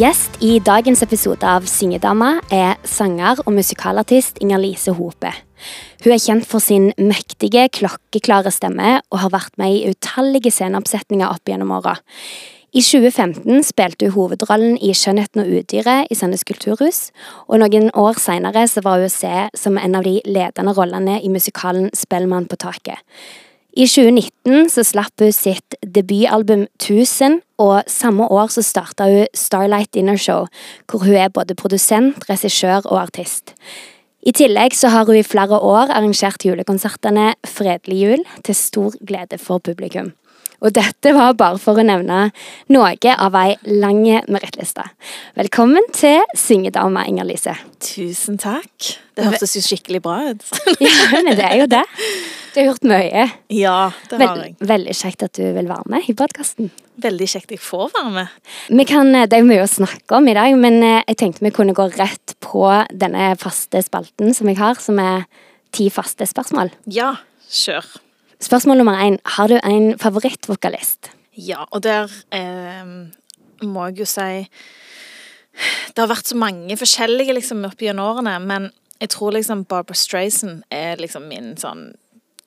Gjest i dagens episode av Syngedama er sanger og musikalartist Inger-Lise Hope. Hun er kjent for sin mektige, klokkeklare stemme og har vært med i utallige sceneoppsetninger opp gjennom åra. I 2015 spilte hun hovedrollen i 'Skjønnheten og udyret' i Sandnes kulturhus, og noen år seinere var hun å se som en av de ledende rollene i musikalen 'Spellemann på taket'. I 2019 så slapp hun sitt debutalbum 1000, og samme år så starta hun Starlight Dinner Show, hvor hun er både produsent, regissør og artist. I tillegg så har hun i flere år arrangert julekonsertene Fredelig jul, til stor glede for publikum. Og dette var bare for å nevne noe av ei lang merittliste. Velkommen til syngedama Inger-Lise. Tusen takk. Det hørtes jo skikkelig bra ut. ja, men det er jo det. Du har gjort mye. Ja, det har jeg. Vel, veldig kjekt at du vil være med i podkasten. Veldig kjekt jeg får være med. Vi kan, Det er mye å snakke om i dag, men eh, jeg tenkte vi kunne gå rett på denne faste spalten som jeg har, som er ti faste spørsmål. Ja, kjør. Spørsmål nummer én. Har du en favorittvokalist? Ja, og der eh, må jeg jo si Det har vært så mange forskjellige liksom opp gjennom årene, men jeg tror liksom Barbara Strayson er liksom min sånn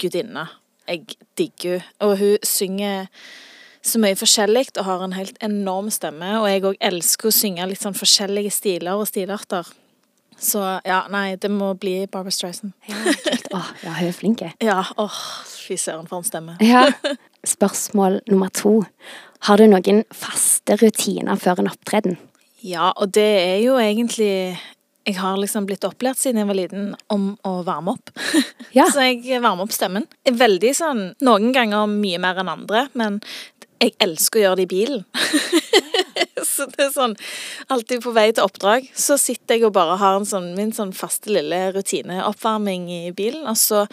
gudinne. Jeg digger henne. Og hun synger så mye forskjellig og har en helt enorm stemme. Og jeg òg elsker å synge litt sånn forskjellige stiler og stilarter. Så ja, nei, det må bli Barbara Streisand. Ja, oh, ja, hun er flink. Ja, åh, fy søren for en stemme. Ja. Spørsmål nummer to. Har du noen faste rutiner før en opptreden? Ja, og det er jo egentlig Jeg har liksom blitt opplært siden jeg var liten om å varme opp. Ja. Så jeg varmer opp stemmen. Veldig sånn Noen ganger mye mer enn andre, men jeg elsker å gjøre det i bilen. så det er sånn Alltid på vei til oppdrag så sitter jeg og bare har en sånn, min sånn faste lille rutineoppvarming i bilen. Og så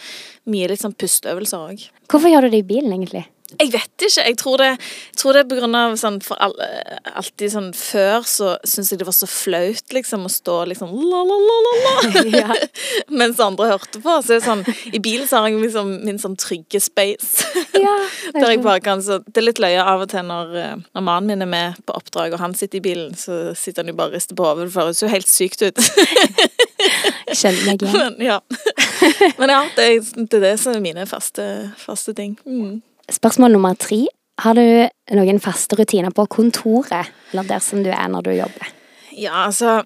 mye litt sånn pusteøvelser òg. Hvorfor gjør du det i bilen, egentlig? Jeg vet ikke. Jeg tror det, jeg tror det er på grunn av sånn for alle, Alltid sånn før så syns jeg det var så flaut, liksom, å stå liksom la, la, la, la, la. Ja. Mens andre hørte på. Så er det sånn I bilen så har jeg liksom min sånn trygge space. Ja, Der jeg bare kan så Det er litt løye av og til når, eh, når mannen min er med på oppdrag, og han sitter i bilen, så sitter han jo bare og rister på hodet. Det høres jo helt sykt ut. Kjenner meg igjen. Men ja. Men ja, det det, er det som er mine faste, faste ting. Mm. Spørsmål nummer tre. Har du noen faste rutiner på kontoret, eller der som du er når du jobber? Ja, altså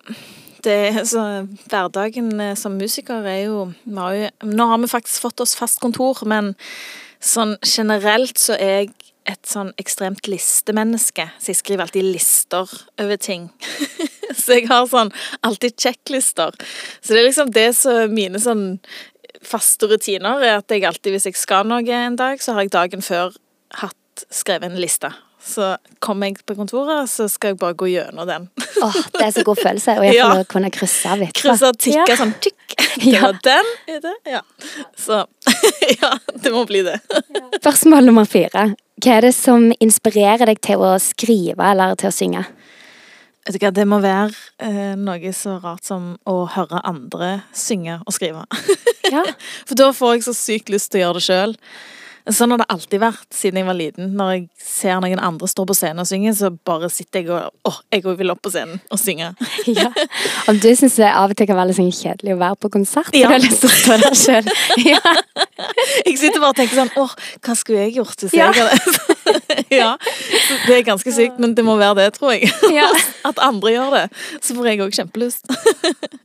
det, altså, Hverdagen eh, som musiker er jo, har jo Nå har vi faktisk fått oss fast kontor, men sånn generelt så er jeg et sånn ekstremt listemenneske, så jeg skriver alltid lister over ting. så jeg har sånn alltid sjekklister. Så det er liksom det som mine sånn faste rutiner, er at jeg alltid, hvis jeg skal noe en dag, så har jeg dagen før hatt skrevet en liste. Så kommer jeg på kontoret, så skal jeg bare gå gjennom den. Åh, det er så god følelse, og jeg Ja. får kunne krysse av etterpå. Krysse og tikke Ja. sånn tykk. Det Ja. var den, er det? Ja. Så ja, det må bli det. Spørsmål nummer fire. Hva er det som inspirerer deg til å skrive eller til å synge? Vet du det må være eh, noe så rart som å høre andre synge og skrive. Ja. For da får jeg så sykt lyst til å gjøre det sjøl. Sånn har det alltid vært siden jeg var liten. Når jeg ser noen andre stå på scenen og synge, så bare sitter jeg og åh, jeg òg vil opp på scenen og synge. ja. Og du syns det av og til kan være litt sånn kjedelig å være på konsert, Ja. du har lyst til å stå der sjøl. Ja. Jeg sitter bare og tenker sånn åh, hva skulle jeg gjort hvis Ja. jeg hadde Ja. Så det er ganske sykt, men det må være det, tror jeg. Ja. At andre gjør det. Så får jeg òg kjempelyst.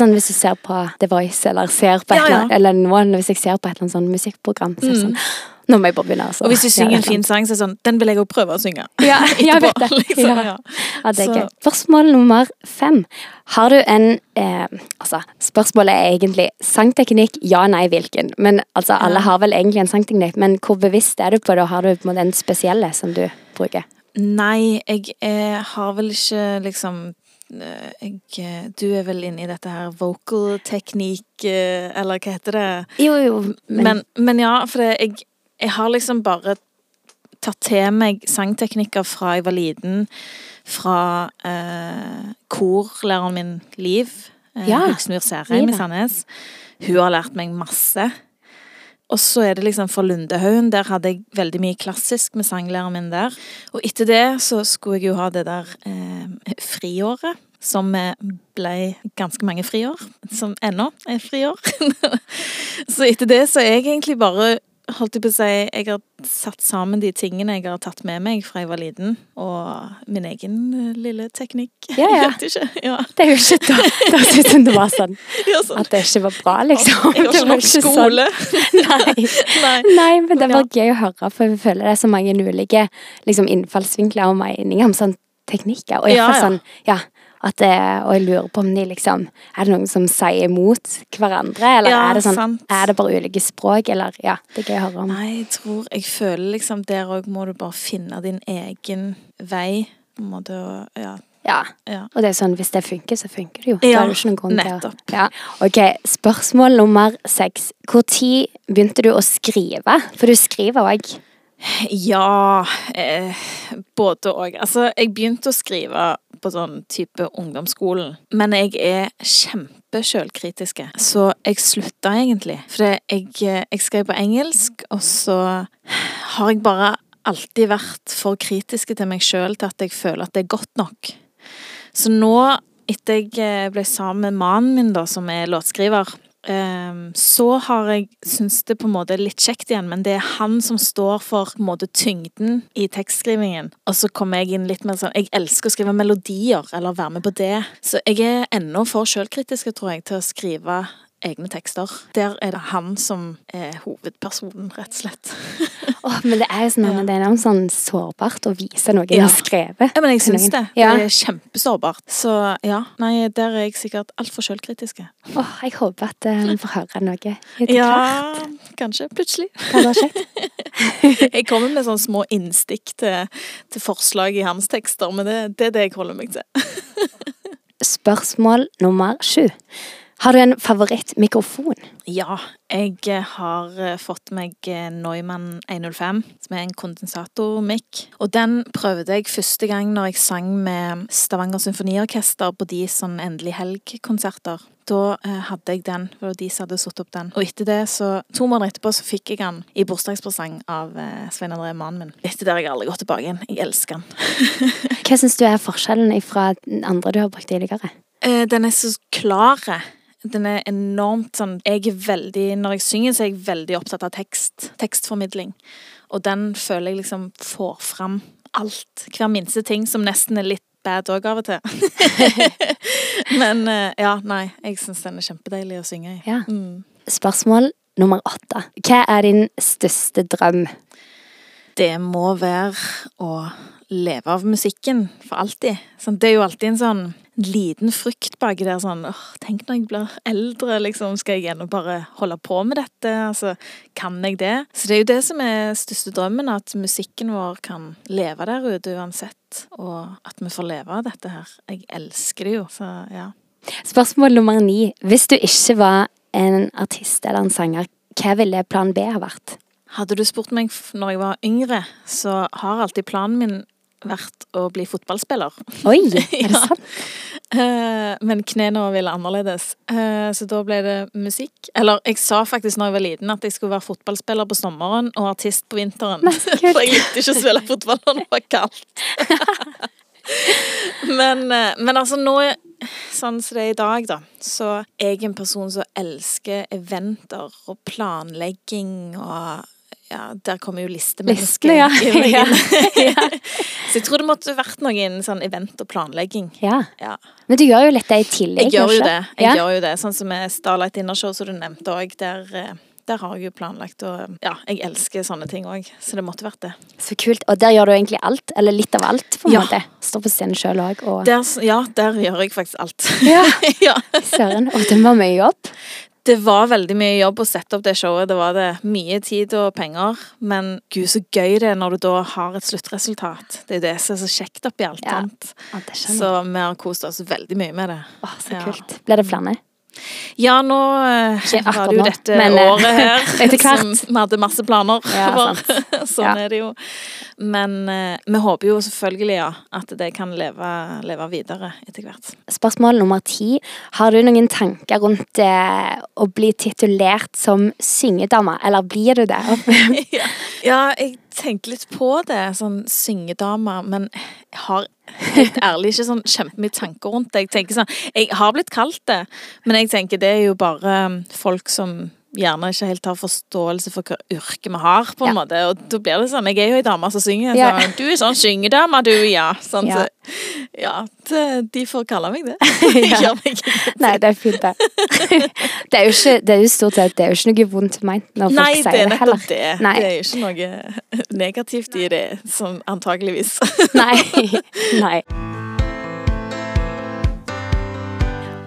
Sånn hvis du ser på The Voice, eller ser på et Ja, eller eller noen, hvis jeg ser på et eller annet sånn musikkprogram, så er det sånn Nå må jeg bare begynne, altså. Og hvis du synger en fin sang, så er det sånn Den vil jeg òg prøve å synge. Ja, jeg vet det. liksom, Ja. ja. Det er gøy. Spørsmål nummer fem. Har du en eh, Altså, spørsmålet er egentlig sangteknikk, ja, nei, hvilken? Men altså, alle har vel egentlig en sangteknikk, men hvor bevisst er du på det? og Har du på den spesielle som du bruker? Nei, jeg eh, har vel ikke liksom eh, jeg, eh, Du er vel inne i dette her vocal teknikk, eh, eller hva heter det? Jo, jo, men, Men, men ja, for jeg, jeg har liksom bare tatt til meg sangteknikker fra jeg var liten, fra eh, korlæreren min, Liv. Eh, Ja, Høgsmyr Særheim i. Sandnes. Hun har lært meg masse. Og så er det liksom for Lundehaugen. Der hadde jeg veldig mye klassisk med sanglæreren min der. Og etter det så skulle jeg jo ha det der eh, friåret. Som eh, ble ganske mange friår. Som ennå er friår. så etter det så er jeg egentlig bare holdt jeg på å si, jeg har satt sammen de tingene jeg har tatt med meg fra jeg var liten, og min egen eh, lille teknikk. Ja, ja. Ja. Det er jo ikke da, da synes hun det var sånn Ja, sånn. at det ikke var bra, liksom. Jeg har ikke nok skole. sånn. skole. Nei. Nei. Nei, men det var gøy å høre, for jeg føler det er så mange ulike liksom, innfallsvinkler og meninger om sånn teknikker. Og jeg Ja, ja. sånn, ja, at det, og jeg lurer på om de liksom Er det noen som sier imot hverandre, eller Ja, er det sånn. Er det bare ulike språk, eller Ja, det er gøy å høre om. Nei, jeg tror Jeg føler liksom der òg må du bare finne din egen vei. På en måte, og, ja, Ja. ja. Og det er sånn, hvis det funker, så funker det jo. Ja, det ikke noen grunn til å nettopp. ja. Ok, spørsmål nummer seks. Når begynte du å skrive? For du skriver òg. Ja eh, Både og. Altså, jeg begynte å skrive på sånn type ungdomsskolen, men jeg er kjempesjølkritiske, så jeg slutta egentlig. For jeg, jeg skrev på engelsk, og så har jeg bare alltid vært for kritiske til meg sjøl til at jeg føler at det er godt nok. Så nå, etter jeg eh, ble sammen med mannen min, da, som er låtskriver, så har jeg syntes det på en måte er litt kjekt igjen, men det er han som står for på en måte tyngden i tekstskrivingen. Og så kommer jeg inn litt mer sånn Jeg elsker å skrive melodier, eller være med på det. Så jeg er ennå for sjølkritisk, tror jeg, til å skrive egne tekster. Der er det han som er hovedpersonen, rett og slett. Åh, men det er jo sånn, Ja. det er noe sånn sårbart å vise noe Ja. du har skrevet. Ja, men jeg syns det. Ja. Det er kjempesårbart. Så ja, nei, der er jeg sikkert altfor sjølkritisk. Åh, jeg håper at vi um, får høre noe etter. Ja, kanskje. Plutselig. Vært. Jeg kommer med sånne små innstikk til, til forslag i hans tekster, men det, det er det jeg holder meg til. Spørsmål nummer sju. Har du en favorittmikrofon? Ja, jeg eh, har eh, fått meg eh, Neumann 105, som er en kondensatormikk. Og den prøvde jeg første gang når jeg sang med Stavanger Symfoniorkester på de sånn Endelig helg-konserter. Da hadde jeg den, for de som hadde satt opp den. Og etter det, så to måneder etterpå, så fikk jeg den i bursdagspresang av Svein André, mannen min. Etter det har jeg aldri gått tilbake igjen. Jeg elsker den. Hva syns du er forskjellen fra andre du har brukt tidligere? Den er så klar. Den er enormt sånn Jeg er veldig Når jeg synger, så er jeg veldig opptatt av tekst. Tekstformidling. Og den føler jeg liksom får fram alt. Hver minste ting, som nesten er litt bad òg av og til. Men eh, ja, nei. Jeg syns den er kjempedeilig å synge i. Ja. Mm. Spørsmål nummer åtte. Hva er din største drøm? Det må være å leve av musikken for alltid. Sånn, det er jo alltid en sånn liten frykt baki der sånn åh, Tenk når jeg blir eldre, liksom. Skal jeg gjennom bare holde på med dette? Altså, kan jeg det? Så det er jo det som er største drømmen, at musikken vår kan leve der ute uansett. Og at vi får leve av dette her. Jeg elsker det jo, så ja. Spørsmål nummer ni. Hvis du ikke var en artist eller en sanger, hva ville plan B ha vært? Hadde du spurt meg når jeg var yngre, så har alltid planen min vært å bli fotballspiller. Oi, er det Ja. sant? Eh, men knærne ville annerledes, Eh, så da ble det musikk. Eller jeg sa faktisk når jeg var liten at jeg skulle være fotballspiller på sommeren og artist på vinteren. Nei. For jeg likte ikke å spille fotball når det var kaldt. men, eh, men altså nå, sånn som det er i dag, da, så er jeg en person som elsker eventer og planlegging og ja, der kommer jo listemennesket ja. Ja. Så jeg tror det måtte vært noen sånn event og planlegging. Ja. Ja. Men du gjør jo litt det i tillegg. Jeg gjør jo det. Jeg gjør jo det. Sånn som med Starlight Dinner Show, som du nevnte òg. Der, eh, der har jeg jo planlagt og Ja, jeg elsker sånne ting òg. Så det måtte vært det. Så kult. Og der gjør du egentlig alt, eller litt av alt, på en Ja. måte. Står på scenen sjøl òg, og Der, ja, der gjør jeg faktisk alt. Ja. ja. Søren. Og det var mye jobb. Det var veldig mye jobb å sette opp det showet. Det var det. Mye tid og penger. Men gud, så gøy det er når du da har et sluttresultat. Det er jo det som er så kjekt oppi alt Ja. annet. Jeg. Så vi har kost oss veldig mye med det. Åh, så Ja. kult. Blir det flere? Ja, nå eh, Ikke var det jo dette men, eh, året her etter hvert. som vi hadde masse planer Ja, for. sånn Ja. er det jo. Men eh, vi håper jo selvfølgelig, ja, at det kan leve, leve videre etter hvert. Spørsmål nummer ti. Har du noen tanker rundt eh, å bli titulert som syngedame, eller blir du det? ja, jeg tenker litt på det, sånn syngedame, men jeg har helt ærlig ikke sånn kjempemye tanker rundt det. Jeg tenker sånn, jeg har blitt kalt det, men jeg tenker det er jo bare um, folk som gjerne ikke helt har forståelse for hva yrke vi har, på en Ja. måte. Og da blir det sånn Jeg er jo ei dame som synger, Ja. så du er sånn syngedame, du, ja. Sånn, Ja. Så, ja det, de får kalle meg det. Ja. Meg Nei, det er fint, det. Det er jo, ikke, det er jo stort sett det er jo ikke noe vondt ment når folk Nei, sier det det heller. det. Nei. Det er jo ikke noe negativt i det, som antageligvis. Nei. Nei.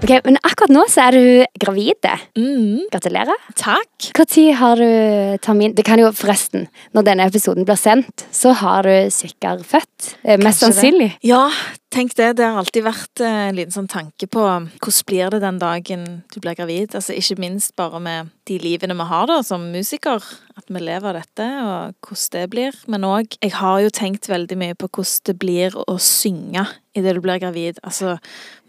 Ok, Men akkurat nå så er du gravid. Mm, Gratulerer. takk. Når har du termin? Det kan jo forresten, når denne episoden blir sendt, så har du sikkert født. eh, Mest sannsynlig. Ja, tenk det. Det har alltid vært eh, en liten sånn tanke på hvordan blir det den dagen du blir gravid. Altså ikke minst bare med de livene vi har da som musiker. At vi lever av dette, og hvordan det blir. Men òg Jeg har jo tenkt veldig mye på hvordan det blir å synge idet du blir gravid. Altså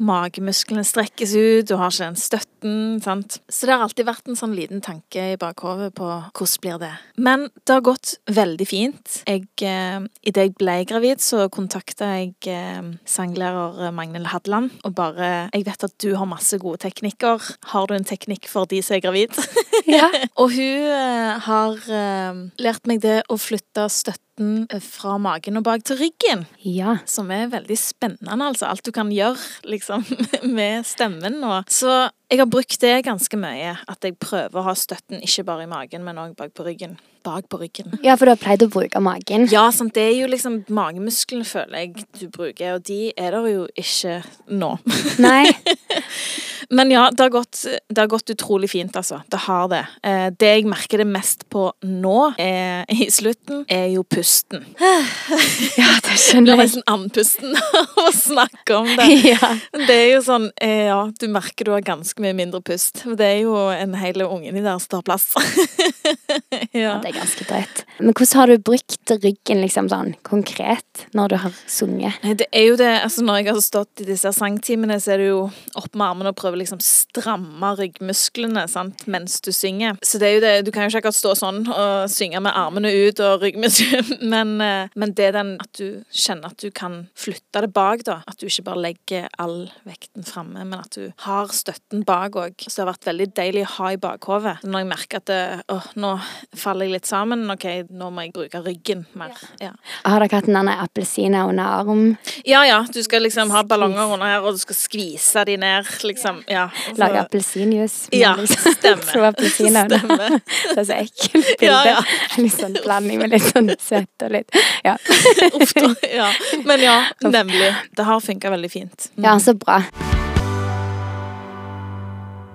magemusklene strekkes ut, du har ikke den støtten, sant. Så det har alltid vært en sånn liten tanke i bakhodet på hvordan blir det. Men det har gått veldig fint. Jeg, eh, Idet jeg ble gravid, så kontakta jeg eh, sanglærer Magnhild Hadeland og bare Jeg vet at du har masse gode teknikker. Har du en teknikk for de som er gravid? Ja. og hun eh, har eh, lært meg det å flytte støtten eh, fra magen og bak til ryggen. ja. Som er veldig spennende, altså. Alt du kan gjøre, liksom, med stemmen. Og. Så jeg har brukt det ganske mye. At jeg prøver å ha støtten ikke bare i magen, men òg bak på ryggen. Bak på ryggen. Ja, for du har pleid å bruke magen. Ja, sant. Det er jo liksom magemusklene, føler jeg, du bruker, og de er der jo ikke nå. Nei. Men ja, det har, gått, det har gått utrolig fint, altså. Det har det. Eh, det jeg merker det mest på nå, er, i slutten, er jo pusten. Ja, det skjønner jeg. nesten andpusten av å snakke om det. Ja. Det er jo sånn, eh, ja, du merker du har ganske mye mindre pust. Det er jo en hel unge i der som tar plass. Ja, ja. det er ganske drøyt. Men hvordan har du brukt ryggen liksom sånn konkret når du har sunget? Det er jo det, altså Når jeg har stått i disse sangtimene, så er det jo opp med armene og prøve liksom stramme ryggmusklene sant, mens du synger. Så det er jo det, du kan jo ikke akkurat stå sånn og synge med armene ut og ryggmusklene, men, eh, men det er den at du kjenner at du kan flytte det bak, da. At du ikke bare legger all vekten framme, men at du har støtten bak òg. Så det har vært veldig deilig å ha i bakhodet. Når jeg merker at det, åh, nå faller jeg litt sammen, OK, nå må jeg bruke ryggen mer. Ja. Har dere hatt en appelsiner under arm? Ja, ja. Du skal liksom ha ballonger under her, og du skal skvise de ned, liksom. Ja. og så- Lage appelsinjuice? Ja, liksom stemmer. To appelsiner. Stemmer. Det er så ekkelt bilde. Ja, ja. Litt sånn blanding med litt sånn søtt og litt Ja, Uff. Ja. Men ja, nemlig. Det har funka veldig fint. Mm. ja så bra.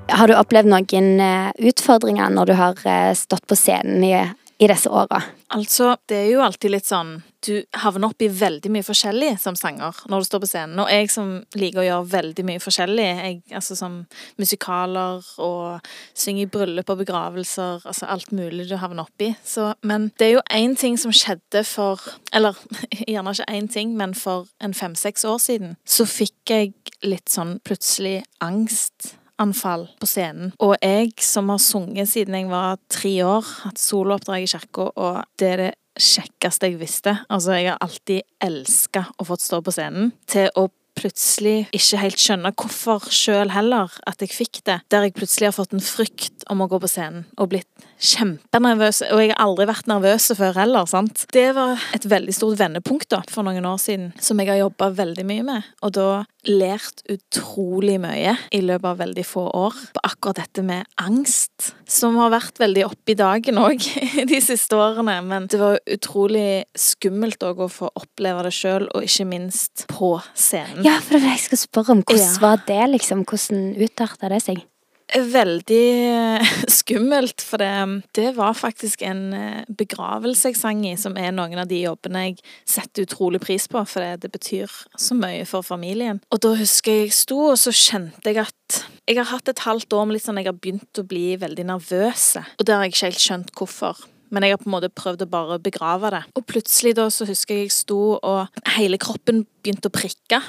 Har du opplevd noen eh, utfordringer når du har eh, stått på scenen i, i disse åra? Altså, det er jo alltid litt sånn Du havner opp i veldig mye forskjellig som sanger når du står på scenen. Og jeg som liker å gjøre veldig mye forskjellig, jeg, altså som musikaler og synge i bryllup og begravelser, altså alt mulig du havner oppi. Så, men det er jo én ting som skjedde for Eller gjerne ikke én ting, men for en fem-seks år siden, så fikk jeg litt sånn plutselig angst anfall på scenen. Og jeg som har sunget siden jeg var tre år, hatt solooppdrag i kirka, og det er det kjekkeste jeg visste. Altså, jeg har alltid elska å få stå på scenen. Til å plutselig ikke helt skjønne hvorfor sjøl heller at jeg fikk det. Der jeg plutselig har fått en frykt om å gå på scenen og blitt kjempenervøs. Og jeg har aldri vært nervøs før heller, sant. Det var et veldig stort vendepunkt da, for noen år siden, som jeg har jobba veldig mye med. Og da lært utrolig mye i løpet av veldig få år på akkurat dette med angst, som har vært veldig oppe i dagen òg de siste årene. Men det var utrolig skummelt òg å få oppleve det sjøl, og ikke minst på scenen. Ja, for det er det jeg skal spørre om. Hvordan Ja. var det, liksom? Hvordan utarta det seg? Veldig eh, skummelt, for det, det var faktisk en eh, begravelse jeg sang i, som er noen av de jobbene jeg setter utrolig pris på, for det, det betyr så mye for familien. Og da husker jeg jeg sto, og så kjente jeg at jeg har hatt et halvt år med litt sånn jeg har begynt å bli veldig nervøs. Og det har jeg ikke helt skjønt hvorfor. Men jeg har på en måte prøvd å bare begrave det. Og plutselig da så husker jeg jeg sto, og hele kroppen begynte å prikke.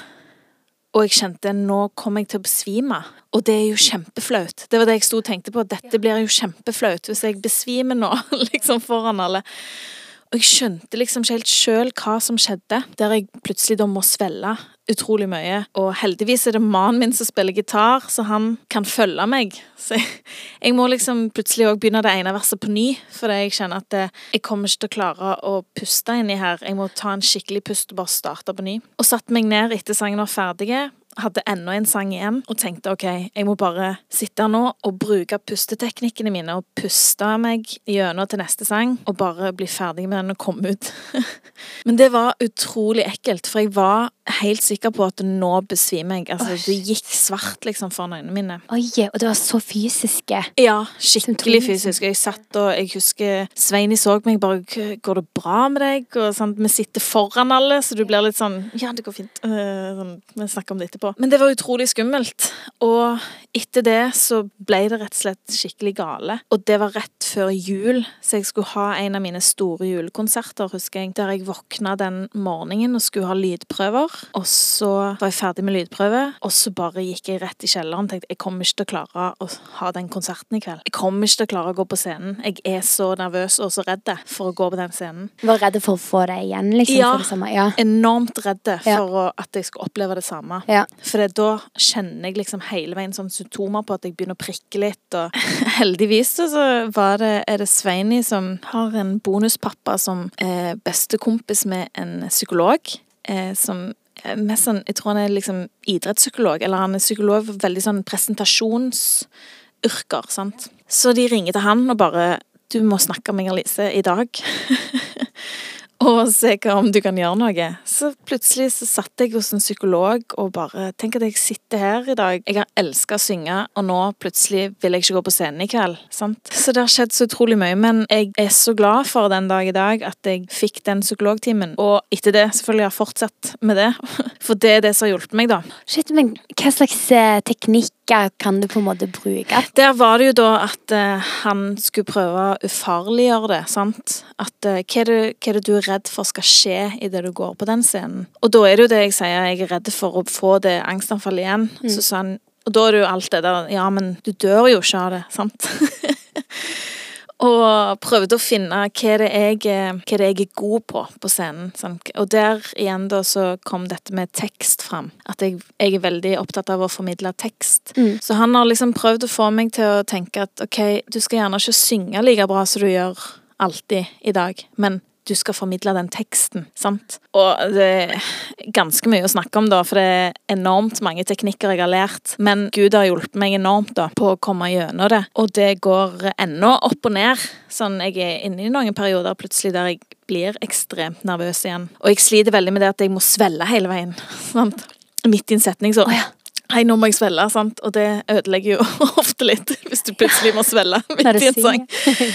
Og jeg kjente nå kommer jeg til å besvime. Og det er jo kjempeflaut. Det var det jeg sto og tenkte på. Dette blir jo kjempeflaut hvis jeg besvimer nå, liksom foran alle. Og jeg skjønte liksom ikke helt sjøl hva som skjedde, der jeg plutselig da må svelle utrolig mye. Og heldigvis er det mannen min som spiller gitar, så han kan følge meg. Så jeg, må liksom plutselig òg begynne det ene verset på ny, fordi jeg kjenner at det, jeg kommer ikke til å klare å puste inni her. Jeg må ta en skikkelig pust og bare starte på ny. Og satte meg ned etter sangen var ferdig, hadde enda en sang igjen og tenkte ok, jeg må bare sitte her nå og bruke pusteteknikkene mine og puste meg gjennom til neste sang og bare bli ferdig med den og komme ut. Men det var utrolig ekkelt, for jeg var helt sikker på at nå besvimer jeg. Altså, det gikk svart liksom foran øynene mine. Oi, og det var så fysiske. Ja, skikkelig fysisk. Jeg satt og jeg husker Sveini så meg bare 'Går det bra med deg?' Og sånn, Vi sitter foran alle, så du blir litt sånn 'Ja, det går fint'. Uh, sånn, vi snakker om det etterpå. Men det var utrolig skummelt. Og etter det så ble det rett og slett skikkelig gale. Og det var rett før jul, så jeg skulle ha en av mine store julekonserter, husker jeg, der jeg våkna den morgenen og skulle ha lydprøver. Og så var jeg ferdig med lydprøve, og så bare gikk jeg rett i kjelleren og tenkte jeg kommer ikke til å klare å ha den konserten i kveld. Jeg kommer ikke til å klare å gå på scenen. Jeg er så nervøs og så redd for å gå på den scenen. Var redd for å få det igjen, liksom? Ja, for det samme. ja. enormt redd for Ja. å, at jeg skulle oppleve det samme. Ja. For det, da kjenner jeg liksom hele veien sånn symptomer på at jeg begynner å prikke litt, og heldigvis så- var det, er det Sveini som har en bonuspappa som er bestekompis med en psykolog, eh, som mest sånn, jeg tror han er liksom idrettspsykolog, eller han er psykolog for veldig sånn presentasjonsyrker, sant. Så de ringer til han og bare, du må snakke med Inger-Lise i dag. og se hva om du kan gjøre noe. Så plutselig så satt jeg hos en psykolog og bare Tenk at jeg sitter her i dag. Jeg har elska å synge, og nå plutselig vil jeg ikke gå på scenen i kveld. Sant? Så det har skjedd så utrolig mye. Men jeg er så glad for den dag i dag at jeg fikk den psykologtimen. Og etter det selvfølgelig har jeg fortsatt med det. For det er det som har hjulpet meg, da. Shit, men hva slags eh, teknikker kan du på en måte bruke? Der var det jo da at eh, han skulle prøve å ufarliggjøre det, sant. At eh, hva, er det, hva er det du er redd for skal skje idet du går på den scenen? Og da er det jo det jeg sier, jeg er redd for å få det angstanfallet igjen. Så sa han Og da er det jo alt det der Ja, men du dør jo ikke av det, sant? Og prøvde å finne hva det er jeg, hva det er jeg er god på på scenen. Sant? Og der igjen da så kom dette med tekst fram. At jeg, jeg er veldig opptatt av å formidle tekst. Mm. Så han har liksom prøvd å få meg til å tenke at ok, du skal gjerne ikke synge like bra som du gjør alltid i dag, men du skal formidle den teksten, sant? Og det er ganske mye å snakke om, da, for det er enormt mange teknikker jeg har lært. Men Gud har hjulpet meg enormt da, på å komme gjennom det. Og det går ennå opp og ned. Sånn, jeg er inne i noen perioder plutselig der jeg blir ekstremt nervøs igjen. Og jeg sliter veldig med det at jeg må svelle hele veien. Sant? Midt i en setning så Hei, nå må jeg svelle, sant? Og det ødelegger jo ofte litt, hvis du plutselig må svelle midt i en sang.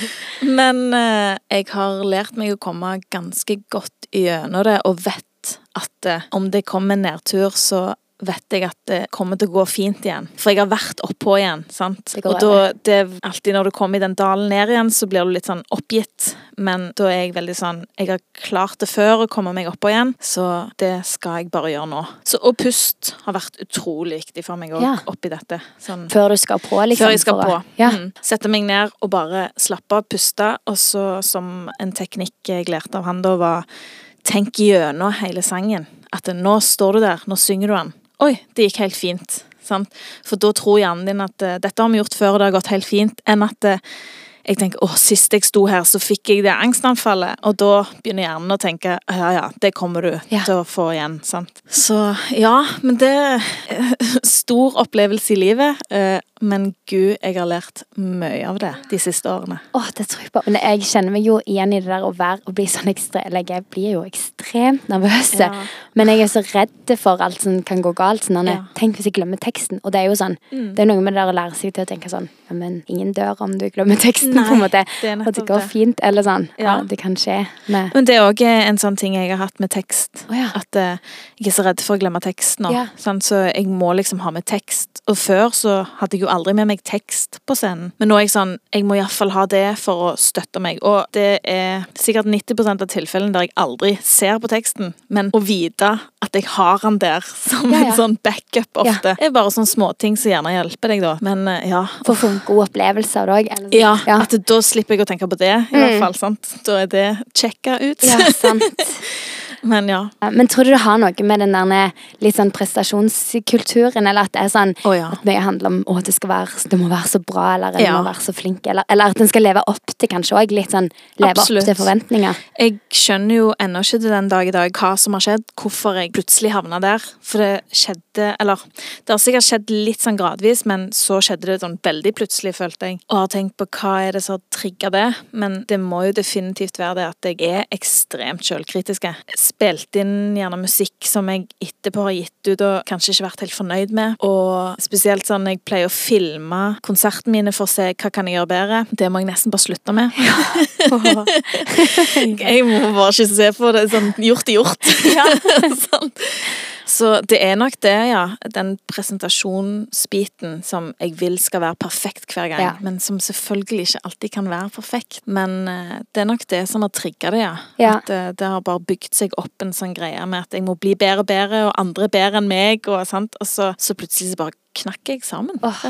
Men eh, jeg har lært meg å komme ganske godt gjennom det, og vet at eh, om det kommer nedtur, så vet jeg at det kommer til å gå fint igjen. For jeg har vært oppå igjen, sant. Det og da, det er alltid når du kommer i den dalen ned igjen, så blir du litt sånn oppgitt. Men da er jeg veldig sånn Jeg har klart det før å komme meg oppå igjen, så det skal jeg bare gjøre nå. Så, og pust har vært utrolig viktig for meg òg, Ja. oppi dette. Sånn Før du skal på, liksom? før jeg skal på. å- Ja. Mm. Sette meg ned og bare slappe av, puste. Og så som en teknikk jeg lærte av han da, var tenk gjennom hele sangen. At nå står du der, nå synger du den. Oi, det gikk helt fint. Sant? For da tror hjernen din at eh, dette har vi gjort før, og det har gått helt fint. Enn at eh, jeg tenker å, sist jeg sto her, så fikk jeg det angstanfallet. Og da begynner hjernen å tenke ja, ja, det kommer du Ja. til å få igjen. Sant? Så ja, men det er stor opplevelse i livet. Men gud, jeg har lært mye av det de siste årene. Åh, det tror jeg på. Men jeg kjenner meg jo igjen i det der å være og bli sånn ekstrem Eller jeg blir jo ekstremt nervøs. Ja. Men jeg er så redd for alt som kan gå galt. Sånn, Ja. Tenk hvis jeg glemmer teksten. Og det er jo sånn Det er noe med det der å lære seg til å tenke sånn ja, Men ingen dør om du glemmer teksten, på en måte. det Og det går det. fint. Eller sånn. Ja. Det kan skje med Men det er òg en sånn ting jeg har hatt med tekst. Oh. At uh, jeg er så redd for å glemme teksten nå. Sant? Så jeg må liksom ha med tekst. Og før så hadde jeg jo aldri med meg tekst på scenen. Men nå er jeg sånn Jeg må iallfall ha det for å støtte meg. Og det er sikkert 90% av tilfellene der jeg aldri ser på teksten, men å vite at jeg har den der som Ja, ja. en sånn backup ofte, er bare sånne småting som gjerne hjelper deg, da. Men eh, ja. For å få en god opplevelse av det òg. Ja, ja. at da slipper jeg å tenke på det, i hvert fall. sant? Da er det checka ut. ja, sant. Men ja. Ja, Men tror du det har noe med den der litt sånn prestasjonskulturen, eller at det er sånn oh, ja. at mye handler om å, det, skal være, det må være så bra, eller det Ja. må være så flink, eller, eller at en skal leve opp til kanskje òg, litt sånn leve Absolutt. opp til forventninger. Jeg skjønner jo ennå ikke til den dag i dag hva som har skjedd, hvorfor jeg plutselig havna der. For det skjedde Eller det har sikkert skjedd litt sånn gradvis, men så skjedde det sånn veldig plutselig, følte jeg. Og har tenkt på hva er det som har trigga det. Men det må jo definitivt være det at jeg er ekstremt sjølkritiske. Spilt inn gjerne musikk som jeg etterpå har gitt ut og kanskje ikke vært helt fornøyd med. Og spesielt sånn jeg pleier å filme konsertene mine for å se hva kan jeg gjøre bedre. Det må jeg nesten bare slutte med. Jeg må bare ikke se på det sånn gjort er gjort. sånn. Så det er nok det, ja. Den presentasjonsbiten som jeg vil skal være perfekt hver gang. Ja. Men som selvfølgelig ikke alltid kan være perfekt. Men eh, det er nok det som har trigga det, ja. Ja. At eh, det har bare bygd seg opp en sånn greie med at jeg må bli bedre og bedre, og andre er bedre enn meg, og, og så, så plutselig så bare knakk jeg sammen. Oh.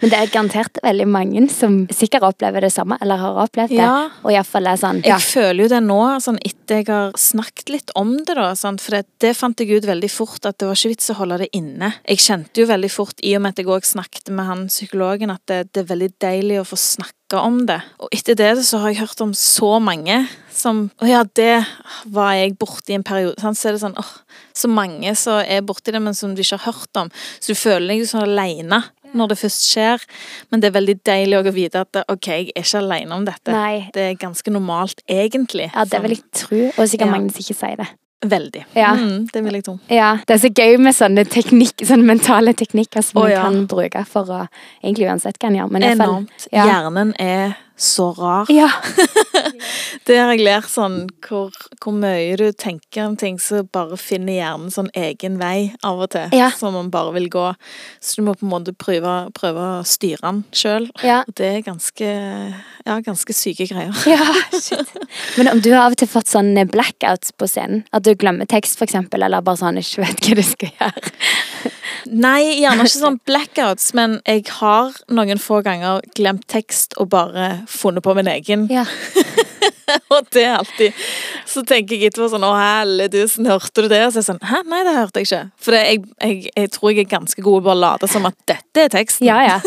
Men det er garantert veldig mange som sikkert opplever det samme, eller har opplevd det. Ja. Og iallfall er sånn Jeg føler jo det nå, sånn etter jeg har snakket litt om det, da. Sånn, For det, det fant jeg ut veldig fort, at det var ikke vits å holde det inne. Jeg kjente jo veldig fort, i og med at jeg òg snakket med han psykologen, at det, det er veldig deilig å få snakke om det. Og etter det så har jeg hørt om så mange som Å ja, det var jeg borti en periode. Sant? Så er det sånn åh, så mange som er borti det, men som du ikke har hørt om. Så du føler deg jo sånn aleine når det først skjer. Men det er veldig deilig å vite at OK, jeg er ikke aleine om dette. Nei. Det er ganske normalt, egentlig. Ja, det vil jeg tro, og sikkert Ja. mange som ikke sier det. Veldig. Ja. Mm, det vil jeg tro. Ja, Det er så gøy med sånne teknikk, sånne mentale teknikker som Å, man kan bruke for å egentlig uansett hva en gjør. Men i Enormt. fall-. Hjernen er så rar. Ja. Det har jeg lært sånn hvor, hvor mye du tenker om ting, så bare finner hjernen sånn egen vei av og til. Ja. Som man bare vil gå. Så du må på en måte prøve, prøve å styre den sjøl. Ja. Det er ganske Ja, ganske syke greier. ja, shit. Men om du har av og til fått sånne blackouts på scenen, at du glemmer tekst for eksempel, eller bare sånn ikke vet hva du skal gjøre. Nei, gjerne ikke sånn blackouts, men jeg har noen få ganger glemt tekst og bare funnet på min egen. Ja. Og det er alltid Så tenker jeg etterpå sånn Å, helledusen, hørte du det? Og så er jeg sånn Hæ, nei, det hørte jeg ikke. For jeg, jeg, jeg tror jeg er ganske god på å late som at dette er teksten. Ja, ja.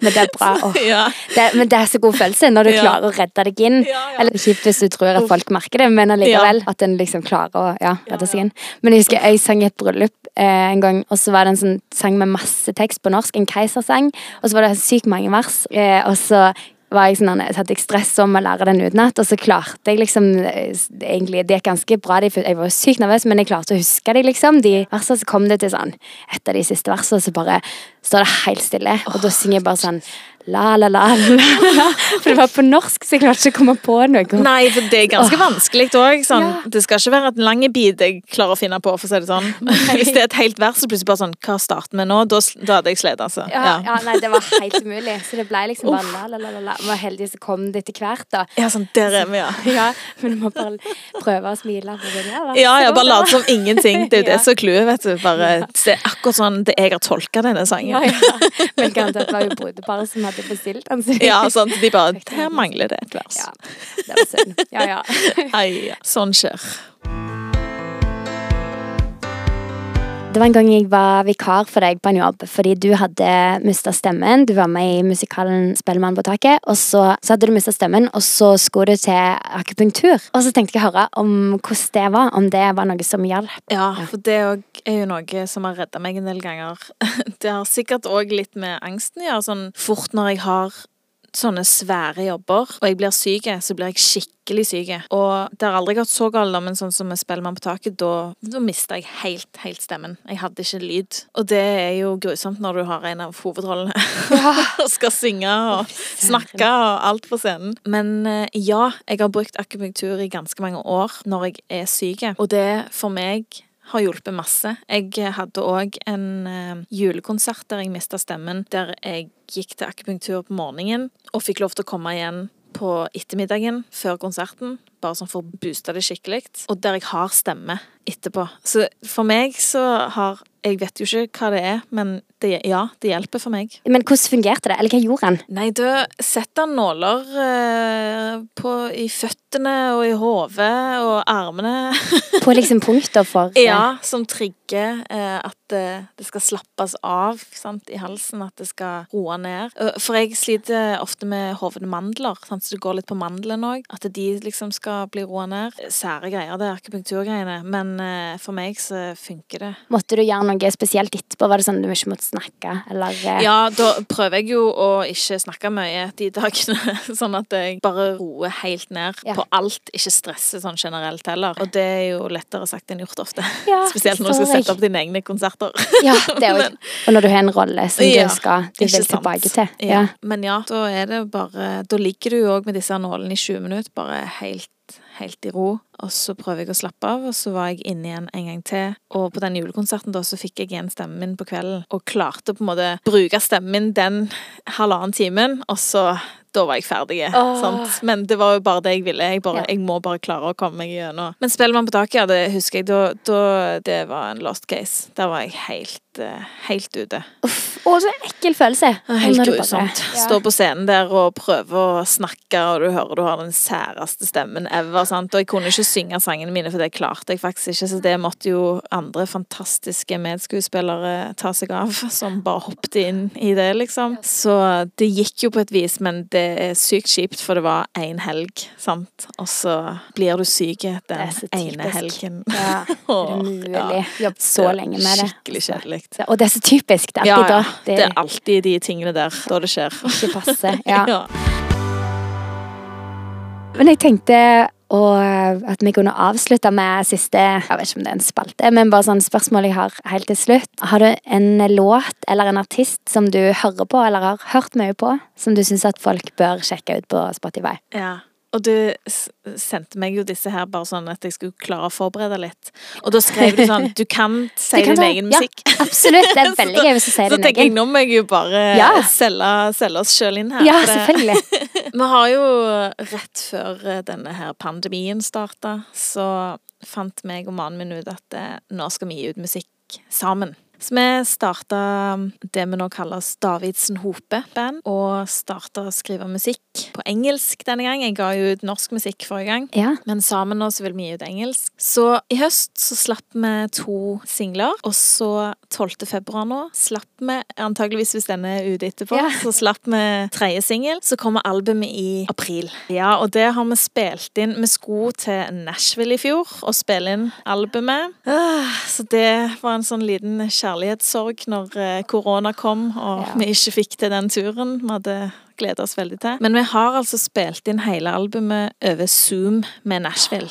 Men det er bra. Oh. Ja. Det, men det er så god følelse når du Ja. klarer å redde deg inn. Ja. Eller kjipt hvis du tror at folk merker det, men allikevel at en liksom klarer å ja, redde seg inn. Men jeg husker jeg sang i et bryllup eh, en gang, og så var det en sånn sang med masse tekst på norsk, en keisersang, og så var det sykt mange vers, eh, og så var jeg sånn, så hadde jeg stress om å lære den utenat, og så klarte jeg liksom eh, egentlig, Det gikk ganske bra, jeg var jo sykt nervøs, men jeg klarte å huske de liksom. De versene så kom det til sånn Et av de siste versene, så bare står det helt stille, og da synger jeg bare sånn la, la, la, la. For det var på norsk, så jeg klarte ikke å komme på noe. Nei, for det er ganske vanskelig òg. Sånn. Ja. Det skal ikke være et lang bit jeg klarer å finne på, for å si det sånn. Hvis det er et helt vers, så plutselig bare sånn Hva starter vi nå? Da, da hadde jeg slitt, altså. Ja, Ja. ja, nei, det var helt umulig. Så det ble liksom bare la, la, la, la, la. Men heldigvis kom det etter hvert, da. ja, sånn, der er vi, ja. Ja, men du må bare prøve å smile. ja, Ja, bare late som ingenting. Det er jo det som er clouet, vet du. Bare, det er akkurat sånn det jeg har tolka denne sangen. Ja, ja. Men garantert var jo brudeparet som hadde bestilt den. Ja, sant. De bare Her mangler det et vers. Ja, det var synd. Ja, ja. Ai, sånn skjer. Det var en gang jeg var vikar for deg på en jobb fordi du hadde mista stemmen. Du var med i musikalen Spellemann på taket, og så, så hadde du mista stemmen, og så skulle du til akupunktur. Og så tenkte jeg å høre om hvordan det var, om det var noe som hjalp. Ja, for det er jo noe som har redda meg en del ganger. Det har sikkert òg litt med angsten å gjøre, sånn fort når jeg har sånne svære jobber, og jeg blir syk, så blir jeg skikkelig syk. Og det har aldri gått så galt, men sånn som med Spellemann på taket, da, da mista jeg helt, helt stemmen. Jeg hadde ikke lyd. Og det er jo grusomt når du har en av hovedrollene og skal synge og snakke og alt på scenen. Men eh, ja, jeg har brukt akupunktur i ganske mange år når jeg er syk, og det for meg har hjulpet masse. Jeg hadde òg en uh, julekonsert der jeg mista stemmen, der jeg gikk til akupunktur på morgenen og fikk lov til å komme igjen på ettermiddagen før konserten, bare sånn for å booste det skikkelig, og der jeg har stemme etterpå. Så for meg så har Jeg vet jo ikke hva det er, men det, ja, det hjelper for meg. Men hvordan fungerte det, eller hva gjorde han? Nei, da setter han nåler eh, på, i føttene og i hodet og armene. på liksom punkter for eh, Ja, som trigger eh, at det, det, skal slappes av sant, i halsen, at det skal roe ned. For jeg sliter ofte med hovedmandler, sant, så det går litt på mandlene òg. At de liksom skal bli roa ned. Sære greier, det er akupunkturgreiene. Men eh, for meg så funker det. Måtte du gjøre noe spesielt etterpå? Var det sånn du ikke måtte snakke, eller? Eh? Ja, da prøver jeg jo å ikke snakke mye de dagene, sånn at jeg bare roer helt ned ja. På alt. Ikke stresse sånn generelt heller. Og det er jo lettere sagt enn gjort ofte. Ja, Spesielt når du skal sette opp dine egne konserter. ja, det òg. Og når du har en rolle som ja, du skal du vil tilbake til. Ja. Men ja, da er det bare Da ligger du jo òg med disse nålene i 20 minutter, bare helt helt i ro. Og så prøver jeg å slappe av, og så var jeg inne igjen en gang til. Og på den julekonserten da, så fikk jeg igjen stemmen min på kvelden, og klarte på en måte bruke stemmen min den halvannen timen, og så da var jeg ferdig. Oh. Men det var jo bare det jeg ville. Jeg, bare, ja. jeg må bare klare å komme meg gjennom. Men Spellemann på taket, ja, det husker jeg, da, da, det var en lost case. Der var jeg helt, eh, helt ute. Uff, å, så ekkel følelse. Helt grusomt. Ja. Stå på scenen der og prøve å snakke, og du hører du har den særeste stemmen ever. Sant? Og jeg kunne ikke synge sangene mine, for det klarte jeg faktisk ikke. Så det måtte jo andre fantastiske medskuespillere ta seg av, som bare hoppet inn i det, liksom. Så det gikk jo på et vis, men det er sykt kjipt, for det var én helg, sant. Og så blir du syk den ene helgen. Ja, Umulig. Jobbet så lenge med det. Skikkelig kjedelig. Og det er så typisk. Det er alltid ja, ja. da. Det... det... er alltid de tingene der da det skjer. Ikke passe. Ja. ja. Men jeg tenkte og at vi kunne avslutte med siste Jeg vet ikke om det er en spalte, men bare sånn spørsmål jeg har helt til slutt. Har du en låt eller en artist som du hører på eller har hørt mye på, som du syns at folk bør sjekke ut på Spotify? Ja. Og du sendte meg jo disse her bare sånn at jeg skulle klare å forberede litt. Og da skrev du sånn Du kan si din egen musikk. Ja, absolutt. Det er veldig gøy hvis du sier din egen. Så tenker jeg nå må jeg jo bare ja. selge, selge, oss sjøl inn her. Ja, selvfølgelig. Vi har jo rett før eh, denne her pandemien starta, så fant meg og mannen min ut at eh, nå skal vi gi ut musikk sammen. Så vi starta det vi nå kaller Davidsen Hope-band, og starta å skrive musikk på engelsk denne gang. Jeg ga jo ut norsk musikk forrige gang, ja. men sammen nå så vil vi gi ut engelsk. Så i høst så slapp vi to singler, og så 12. februar nå slapp vi, antageligvis hvis denne er ute etterpå, ja. så slapp vi tredje singel. Så kommer albumet i april. Ja, og det har vi spilt inn. Vi skulle til Nashville i fjor og spille inn albumet. Ah, så det var en sånn liten kjærlighet kjærlighetssorg når eh, korona kom og ja. vi ikke fikk til den turen. Vi hadde gleda oss veldig til. Men vi har altså spilt inn hele albumet over Zoom med Nashville.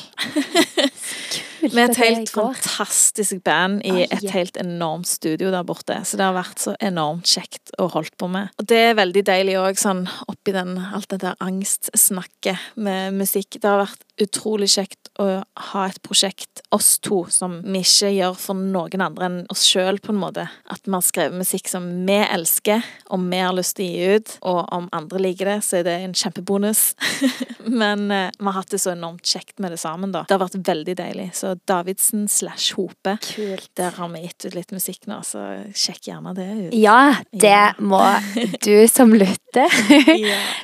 Med et helt fantastisk band i et helt enormt studio der borte. Så det har vært så enormt kjekt å holdt på med. Og det er veldig deilig òg, sånn oppi den, alt det der angstsnakket med musikk. Det har vært utrolig kjekt å ha et prosjekt, oss to, som vi ikke gjør for noen andre enn oss sjøl, på en måte. At vi har skrevet musikk som vi elsker, og vi har lyst til å gi ut. Og om andre liker det, så er det en kjempebonus. Men eh, vi har hatt det så enormt kjekt med det sammen, da. Det har vært veldig deilig. Så Davidsen slash Hope, Kult. der har vi gitt ut litt musikk nå, så sjekk gjerne det ut. Ja, det ja. må du som lytter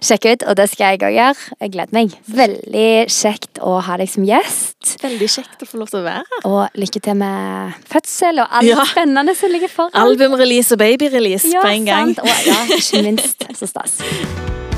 sjekke ut, og det skal jeg òg gjøre. Jeg gleder meg. Veldig kjekt kjekt å ha deg som gjest. Veldig kjekt å få lov til å være her. Og lykke til med fødsel og alt Ja. spennende som ligger foran. Albumrelease og babyrelease ja, på en gang. Sant. Og, ja, ikke minst. Så stas.